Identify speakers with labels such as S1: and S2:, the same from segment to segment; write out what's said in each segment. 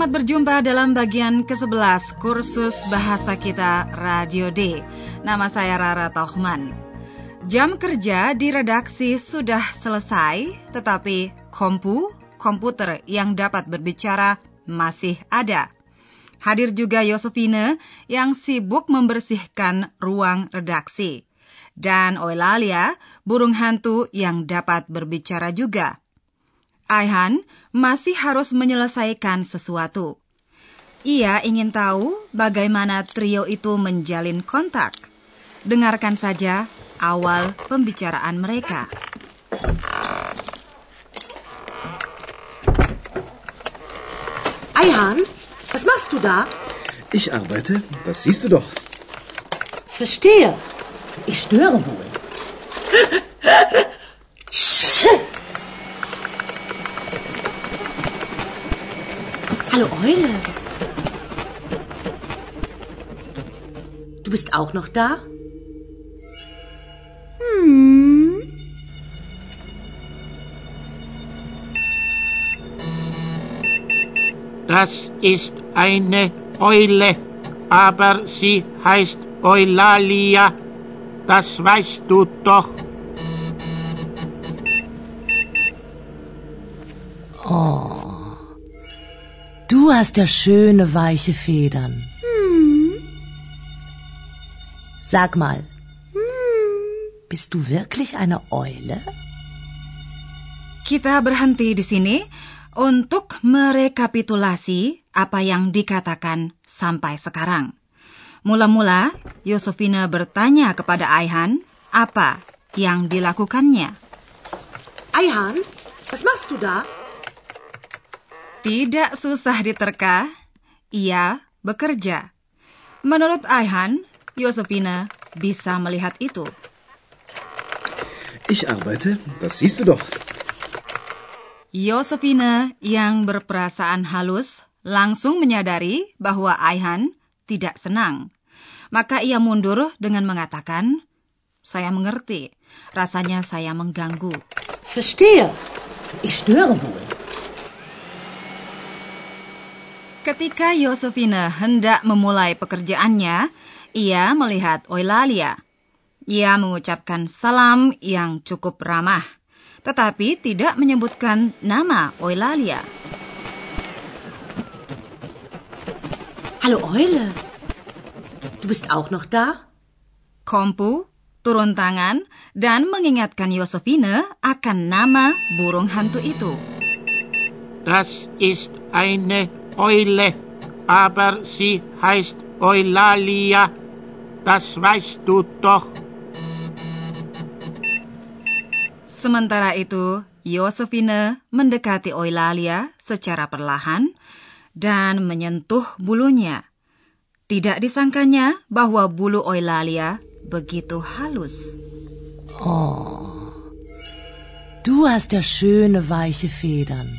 S1: Selamat berjumpa dalam bagian ke-11 kursus bahasa kita Radio D. Nama saya Rara Tohman. Jam kerja di redaksi sudah selesai, tetapi kompu, komputer yang dapat berbicara masih ada. Hadir juga Yosefine yang sibuk membersihkan ruang redaksi. Dan Eulalia, burung hantu yang dapat berbicara juga. Aihan masih harus menyelesaikan sesuatu. Ia ingin tahu bagaimana trio itu menjalin kontak. Dengarkan saja awal pembicaraan mereka.
S2: Eihan, was machst du da?
S3: Ich arbeite, das siehst du doch.
S2: Verstehe. Ich störe wohl. Auch noch da?
S4: Das ist eine Eule, aber sie heißt Eulalia. Das weißt du doch.
S5: Du hast ja schöne weiche Federn. Sag mal, bist du wirklich eine Eule?
S1: Kita berhenti di sini untuk merekapitulasi apa yang dikatakan sampai sekarang. Mula-mula, Yosefina bertanya kepada Aihan apa yang dilakukannya.
S2: Eihan, was machst du da?
S1: Tidak susah diterka, ia bekerja. Menurut Aihan, Yosefina bisa melihat itu.
S3: Ich arbeite, das siehst du doch.
S1: Yosefina yang berperasaan halus langsung menyadari bahwa Aihan tidak senang. Maka ia mundur dengan mengatakan, "Saya mengerti. Rasanya saya mengganggu."
S2: Verstehe. Ich störe wohl.
S1: Ketika Yosefina hendak memulai pekerjaannya, ia melihat Eulalia. Ia mengucapkan salam yang cukup ramah, tetapi tidak menyebutkan nama Eulalia.
S2: Hallo Eule. Du bist auch noch da?
S1: Kompu turun tangan dan mengingatkan Yosefine akan nama burung hantu itu.
S4: Das ist eine Eule, aber sie heißt Eulalia. Das weißt du doch.
S1: Sementara itu, Yosefine mendekati Eulalia secara perlahan dan menyentuh bulunya. Tidak disangkanya bahwa bulu Eulalia begitu halus.
S5: Du hast ja schöne weiche Federn.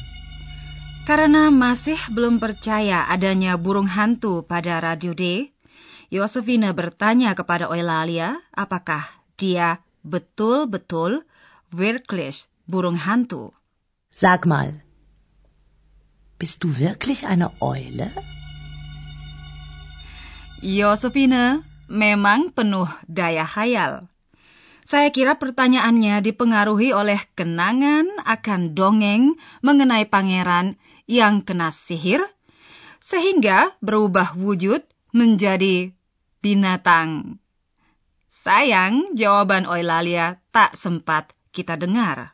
S1: Karena masih belum percaya adanya burung hantu pada Radio D, Yosefine bertanya kepada Eulalia apakah dia betul-betul wirklich burung hantu.
S5: Sag mal, bist du wirklich eine Eule?
S1: Yosefine memang penuh daya hayal. Saya kira pertanyaannya dipengaruhi oleh kenangan akan dongeng mengenai pangeran yang kena sihir, sehingga berubah wujud menjadi binatang. Sayang, jawaban Eulalia tak sempat kita dengar.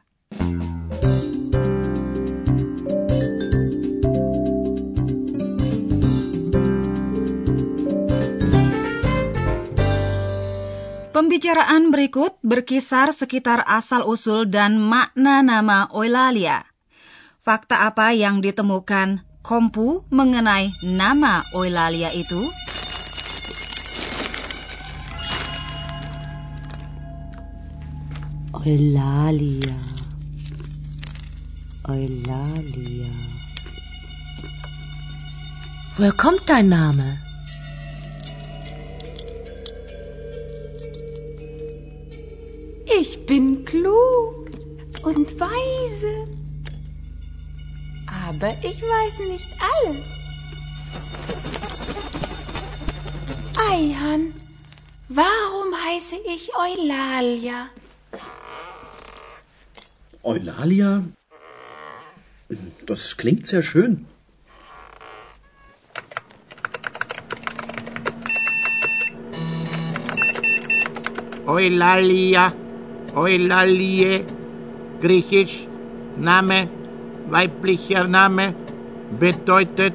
S1: Pembicaraan berikut berkisar sekitar asal-usul dan makna nama Eulalia. Fakta apa yang ditemukan Kompu mengenai nama Eulalia itu?
S5: Eulalia. Eulalia. Woher kommt dein Name?
S6: Ich bin klug und weise. Aber ich weiß nicht alles. Eihan, warum heiße ich Eulalia?
S3: Eulalia? Das klingt sehr schön.
S4: Eulalia, Eulalie, griechisch, Name, weiblicher Name, bedeutet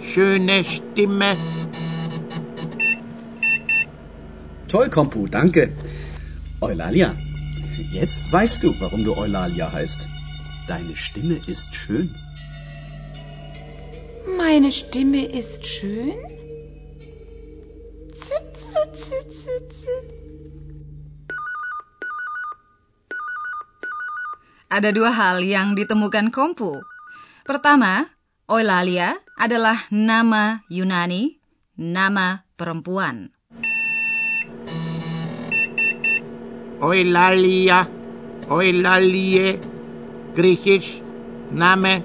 S4: schöne Stimme.
S3: Toll, Kompu, danke. Eulalia, jetzt weißt du, warum du Eulalia heißt. Deine Stimme ist schön.
S6: Meine Stimme ist schön? Zitze, zitze, zitze.
S1: Ada dua hal yang ditemukan Kompu. Pertama, Eulalia adalah nama Yunani, nama perempuan.
S4: Eulalia, Eulalie, griechisch, Name,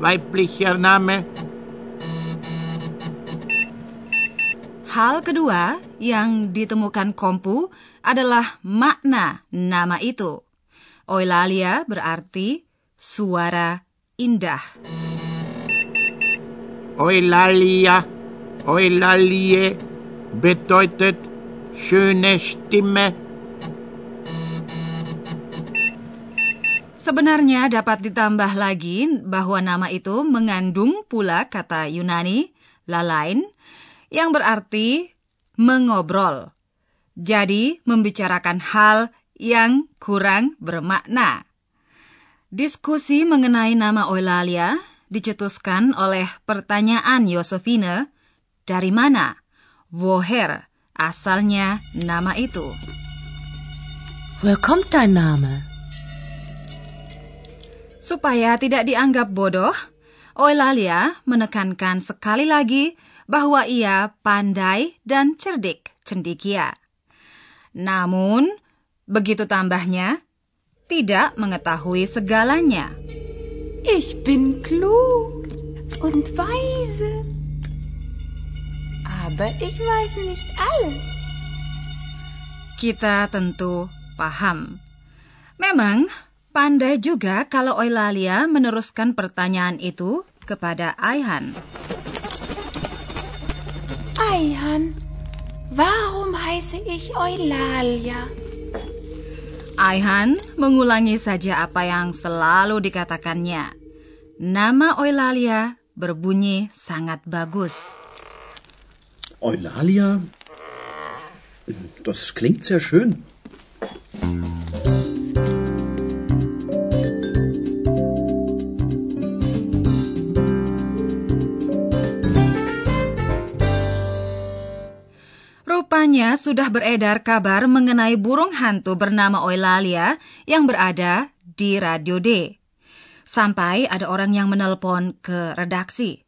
S4: weiblicher Name,
S1: Hal kedua yang ditemukan Kompu adalah makna nama itu. Eulalia berarti suara indah.
S4: Eulalia, Eulalie, bedeutet schöne Stimme.
S1: Sebenarnya dapat ditambah lagi bahwa nama itu mengandung pula kata Yunani lalain yang berarti mengobrol. Jadi membicarakan hal yang kurang bermakna. Diskusi mengenai nama Eulalia dicetuskan oleh pertanyaan Yosefine, dari mana? Woher asalnya nama itu?
S5: Woher kommt dein Name?
S1: Supaya tidak dianggap bodoh, Eulalia menekankan sekali lagi bahwa ia pandai dan cerdik cendikia. Namun, begitu tambahnya, tidak mengetahui segalanya.
S6: Ich bin klug und weise. Aber ich weiß nicht alles.
S1: Kita tentu paham. Memang, pandai juga kalau Eulalia meneruskan pertanyaan itu kepada Aihan.
S6: Eihan, warum heiße ich Eulalia?
S1: Aihan mengulangi saja apa yang selalu dikatakannya. Nama Eulalia berbunyi sangat bagus.
S3: Eulalia? Das klingt sehr schön.
S1: Rupanya sudah beredar kabar mengenai burung hantu bernama Eulalia yang berada di Radio D. Sampai ada orang yang menelpon ke redaksi.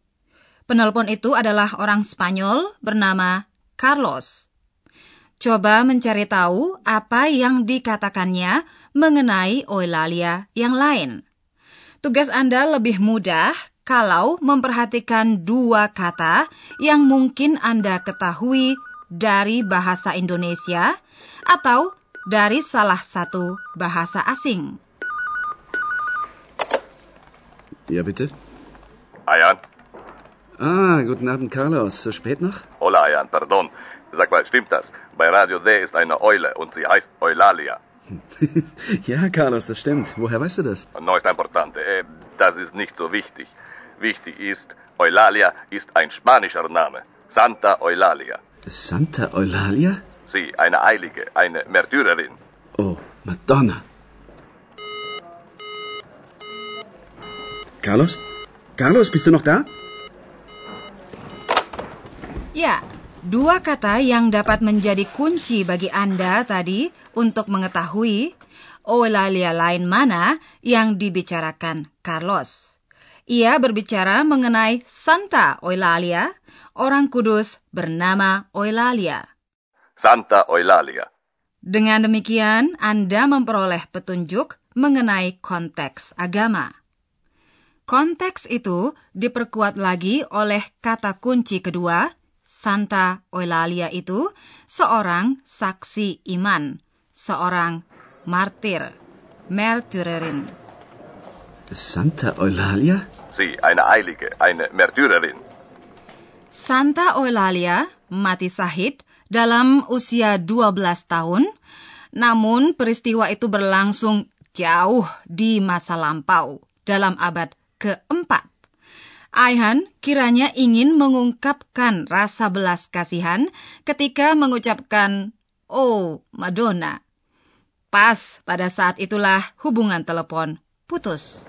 S1: Penelpon itu adalah orang Spanyol bernama Carlos. Coba mencari tahu apa yang dikatakannya mengenai Eulalia yang lain. Tugas Anda lebih mudah kalau memperhatikan dua kata yang mungkin Anda ketahui dari bahasa Indonesia atau dari salah satu bahasa asing.
S3: Ja, bitte?
S7: Ayan?
S3: Ah, guten Abend, Carlos. So spät noch?
S7: Hola, Ayan, pardon. Sag mal, stimmt das? Bei Radio D ist eine Eule und sie heißt Eulalia.
S3: ja, Carlos, das stimmt. Woher weißt du das?
S7: No está importante. Eh, das ist nicht so wichtig. Wichtig ist, Eulalia ist ein spanischer Name. Santa Eulalia.
S3: Santa Eulalia?
S7: Sie, eine Heilige, eine Märtyrerin.
S3: Oh, Madonna. Carlos? Carlos, bist du noch da?
S1: Ya, dua kata yang dapat menjadi kunci bagi Anda tadi untuk mengetahui Eulalia lain mana yang dibicarakan Carlos. Ia berbicara mengenai Santa Eulalia, orang kudus bernama Eulalia.
S7: Santa Eulalia.
S1: Dengan demikian, Anda memperoleh petunjuk mengenai konteks agama. Konteks itu diperkuat lagi oleh kata kunci kedua, Santa Eulalia itu seorang saksi iman, seorang martir, Märtyrerin.
S3: Santa Eulalia?
S7: Sie, eine Eilige, eine Märtyrerin.
S1: Santa Eulalia mati sahid dalam usia 12 tahun, namun peristiwa itu berlangsung jauh di masa lampau dalam abad keempat. Aihan kiranya ingin mengungkapkan rasa belas kasihan ketika mengucapkan "Oh, Madonna". Pas pada saat itulah hubungan telepon putus.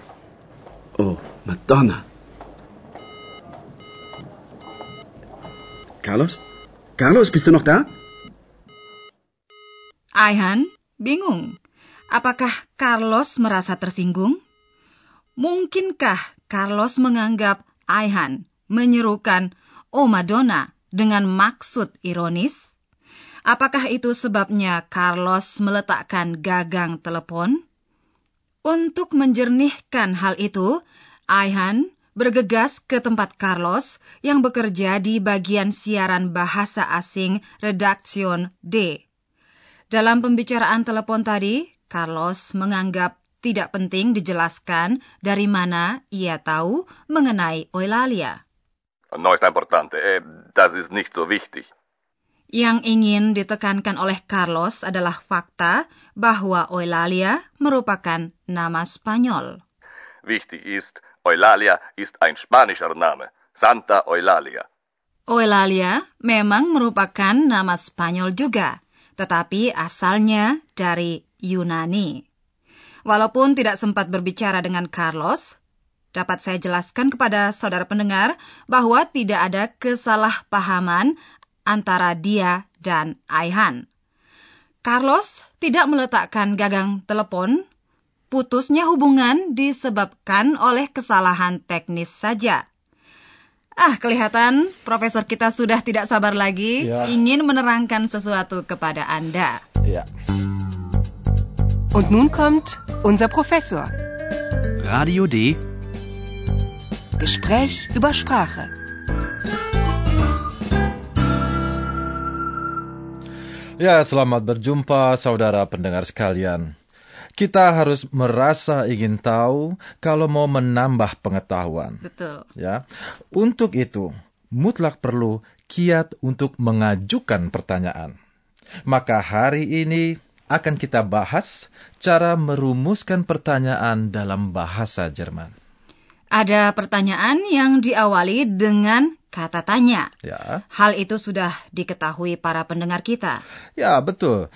S3: Oh, Madonna. Carlos? Carlos, bist du noch da?
S1: Aihan bingung. Apakah Carlos merasa tersinggung? Mungkinkah Carlos menganggap Aihan menyerukan "Oh Madonna" dengan maksud ironis? Apakah itu sebabnya Carlos meletakkan gagang telepon? Untuk menjernihkan hal itu, Aihan bergegas ke tempat Carlos yang bekerja di bagian siaran bahasa asing Redaktion D. Dalam pembicaraan telepon tadi, Carlos menganggap tidak penting dijelaskan dari mana ia tahu mengenai Eulalia.
S7: No ist importante, eh, das ist nicht so wichtig.
S1: Yang ingin ditekankan oleh Carlos adalah fakta bahwa Eulalia merupakan nama Spanyol.
S7: Wichtig ist, Eulalia ist ein spanischer Name. Santa Eulalia.
S1: Eulalia memang merupakan nama Spanyol juga, tetapi asalnya dari Yunani. Walaupun tidak sempat berbicara dengan Carlos, dapat saya jelaskan kepada saudara pendengar bahwa tidak ada kesalahpahaman antara dia dan Aihan. Carlos tidak meletakkan gagang telepon. Putusnya hubungan disebabkan oleh kesalahan teknis saja. Ah, kelihatan profesor kita sudah tidak sabar lagi
S8: Ya.
S1: ingin menerangkan sesuatu kepada Anda.
S8: Ja.
S9: Und nun kommt unser Professor.
S10: Radio D.
S9: Gespräch über Sprache.
S8: Ya, selamat berjumpa saudara pendengar sekalian. Kita harus merasa ingin tahu kalau mau menambah pengetahuan.
S1: Betul.
S8: Ya. Untuk itu, mutlak perlu kiat untuk mengajukan pertanyaan. Maka hari ini akan kita bahas cara merumuskan pertanyaan dalam bahasa Jerman.
S1: Ada pertanyaan yang diawali dengan kata tanya.
S8: Ya.
S1: Hal itu sudah diketahui para pendengar kita.
S8: Ya, betul.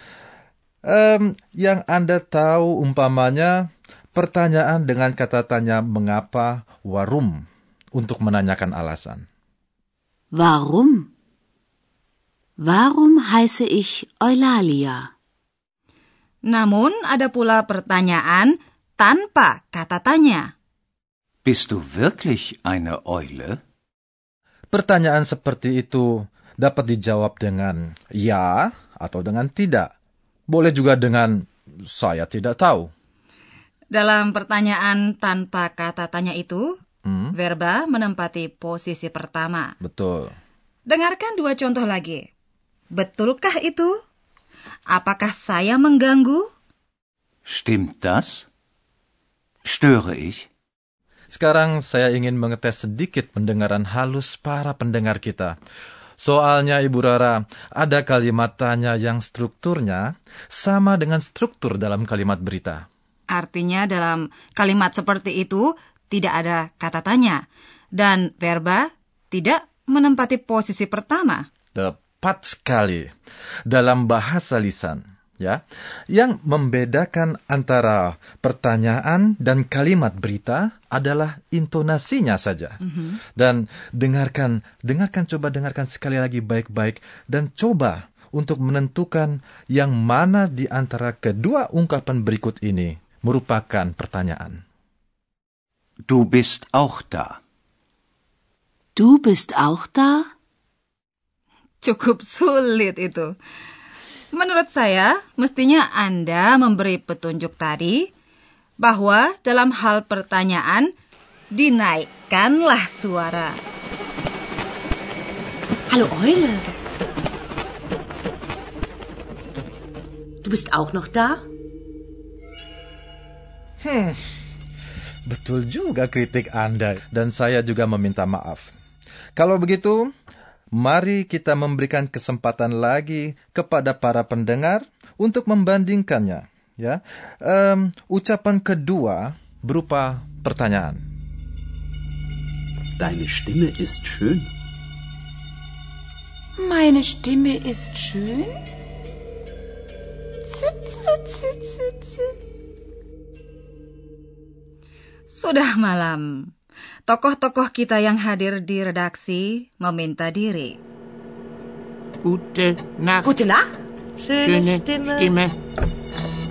S8: Em, yang Anda tahu umpamanya pertanyaan dengan kata tanya mengapa warum untuk menanyakan alasan.
S5: Warum? Warum heiße ich Eulalia?
S1: Namun ada pula pertanyaan tanpa kata tanya.
S10: Bist du wirklich eine Eule?
S8: Pertanyaan seperti itu dapat dijawab dengan ya atau dengan tidak. Boleh juga dengan saya tidak tahu.
S1: Dalam pertanyaan tanpa kata tanya itu,
S8: Hmm,
S1: verba menempati posisi pertama.
S8: betul.
S1: Dengarkan dua contoh lagi. Betulkah itu? Apakah saya mengganggu?
S10: Stimmt das? Störe ich?
S8: Sekarang saya ingin mengetes sedikit pendengaran halus para pendengar kita. Soalnya Ibu Rara, ada kalimat tanya yang strukturnya sama dengan struktur dalam kalimat berita.
S1: Artinya dalam kalimat seperti itu tidak ada kata tanya dan verba tidak menempati posisi pertama.
S8: Tepat sekali. Dalam bahasa lisan, ya. Yang membedakan antara pertanyaan dan kalimat berita adalah intonasinya saja. Dan dengarkan, dengarkan coba dengarkan sekali lagi baik-baik dan coba untuk menentukan yang mana di antara kedua ungkapan berikut ini merupakan pertanyaan.
S10: Du bist auch da.
S6: Du bist auch da?
S1: Cukup sulit itu. Menurut saya, mestinya Anda memberi petunjuk tadi bahwa dalam hal pertanyaan dinaikkanlah suara.
S2: Hallo Eule. Du bist auch noch da?
S8: Hmm, betul juga kritik Anda dan saya juga meminta maaf. Kalau begitu, mari kita memberikan kesempatan lagi kepada para pendengar untuk membandingkannya. Ya, um, ucapan kedua berupa pertanyaan.
S3: Deine Stimme ist schön.
S6: Meine Stimme ist schön?
S1: Sudah malam. Tokoh-tokoh kita yang hadir di redaksi meminta diri.
S4: Gute Nacht.
S2: Gute Nacht.
S4: Schöne Stimme.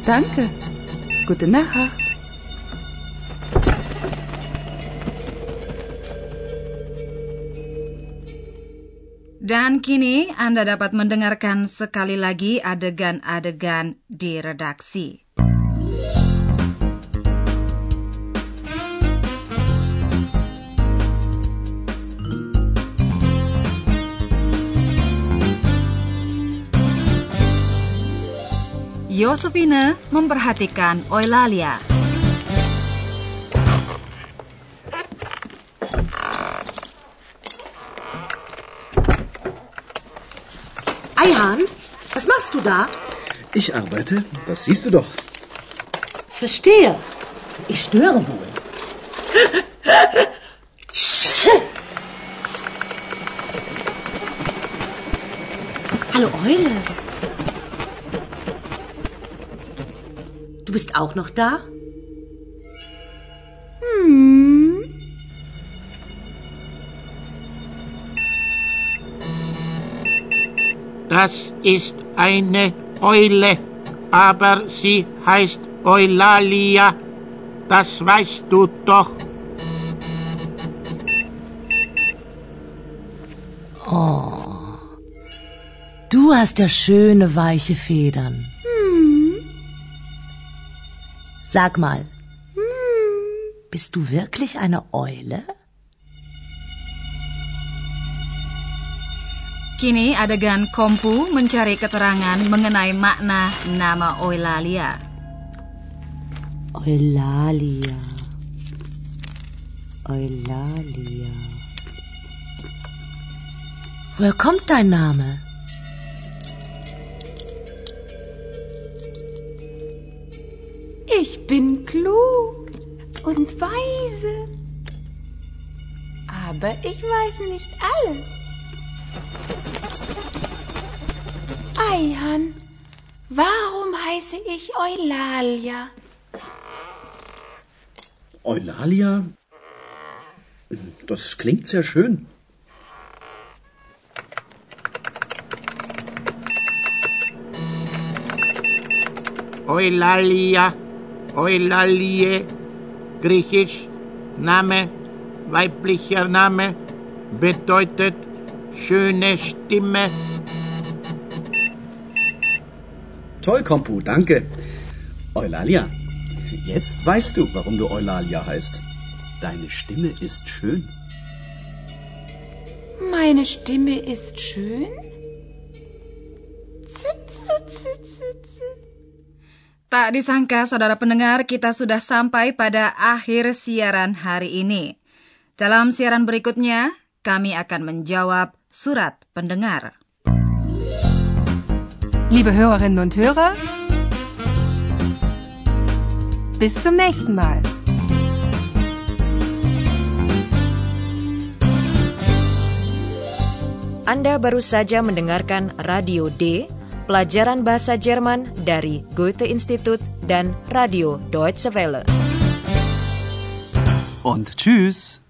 S9: Danke. Gute Nacht.
S1: Dan kini Anda dapat mendengarkan sekali lagi adegan-adegan di redaksi. Yosefine memperhatikan Eulalia.
S2: Eihan, was machst du da?
S3: Ich arbeite, das siehst du doch.
S2: Verstehe. Ich störe wohl. Hallo Eule. Bist auch noch da?
S6: Hm.
S4: Das ist eine Eule, aber sie heißt Eulalia. Das weißt du doch.
S5: Oh. Du hast ja schöne weiche Federn. Sag mal, bist du wirklich eine Eule?
S1: Kini adegan Kompu mencari keterangan mengenai makna nama Eulalia.
S5: Eulalia. Eulalia. Woher kommt dein Name?
S6: Ich bin klug und weise. Aber ich weiß nicht alles. Eihan, warum heiße ich Eulalia?
S3: Eulalia? Das klingt sehr schön.
S4: Eulalia, Eulalie, griechisch, Name, weiblicher Name, bedeutet schöne Stimme.
S3: Toll, Kompu, danke. Eulalia, jetzt weißt du, warum du Eulalia heißt. Deine Stimme ist schön.
S6: Meine Stimme ist schön?
S1: Tak disangka, saudara pendengar, kita sudah sampai pada akhir siaran hari ini. Dalam siaran berikutnya, kami akan menjawab surat pendengar.
S9: Liebe Hörerinnen und Hörer, bis zum nächsten Mal.
S11: Anda baru saja mendengarkan Radio D, pelajaran bahasa Jerman dari Goethe Institut dan Radio Deutsche Welle.
S10: Und tschüss.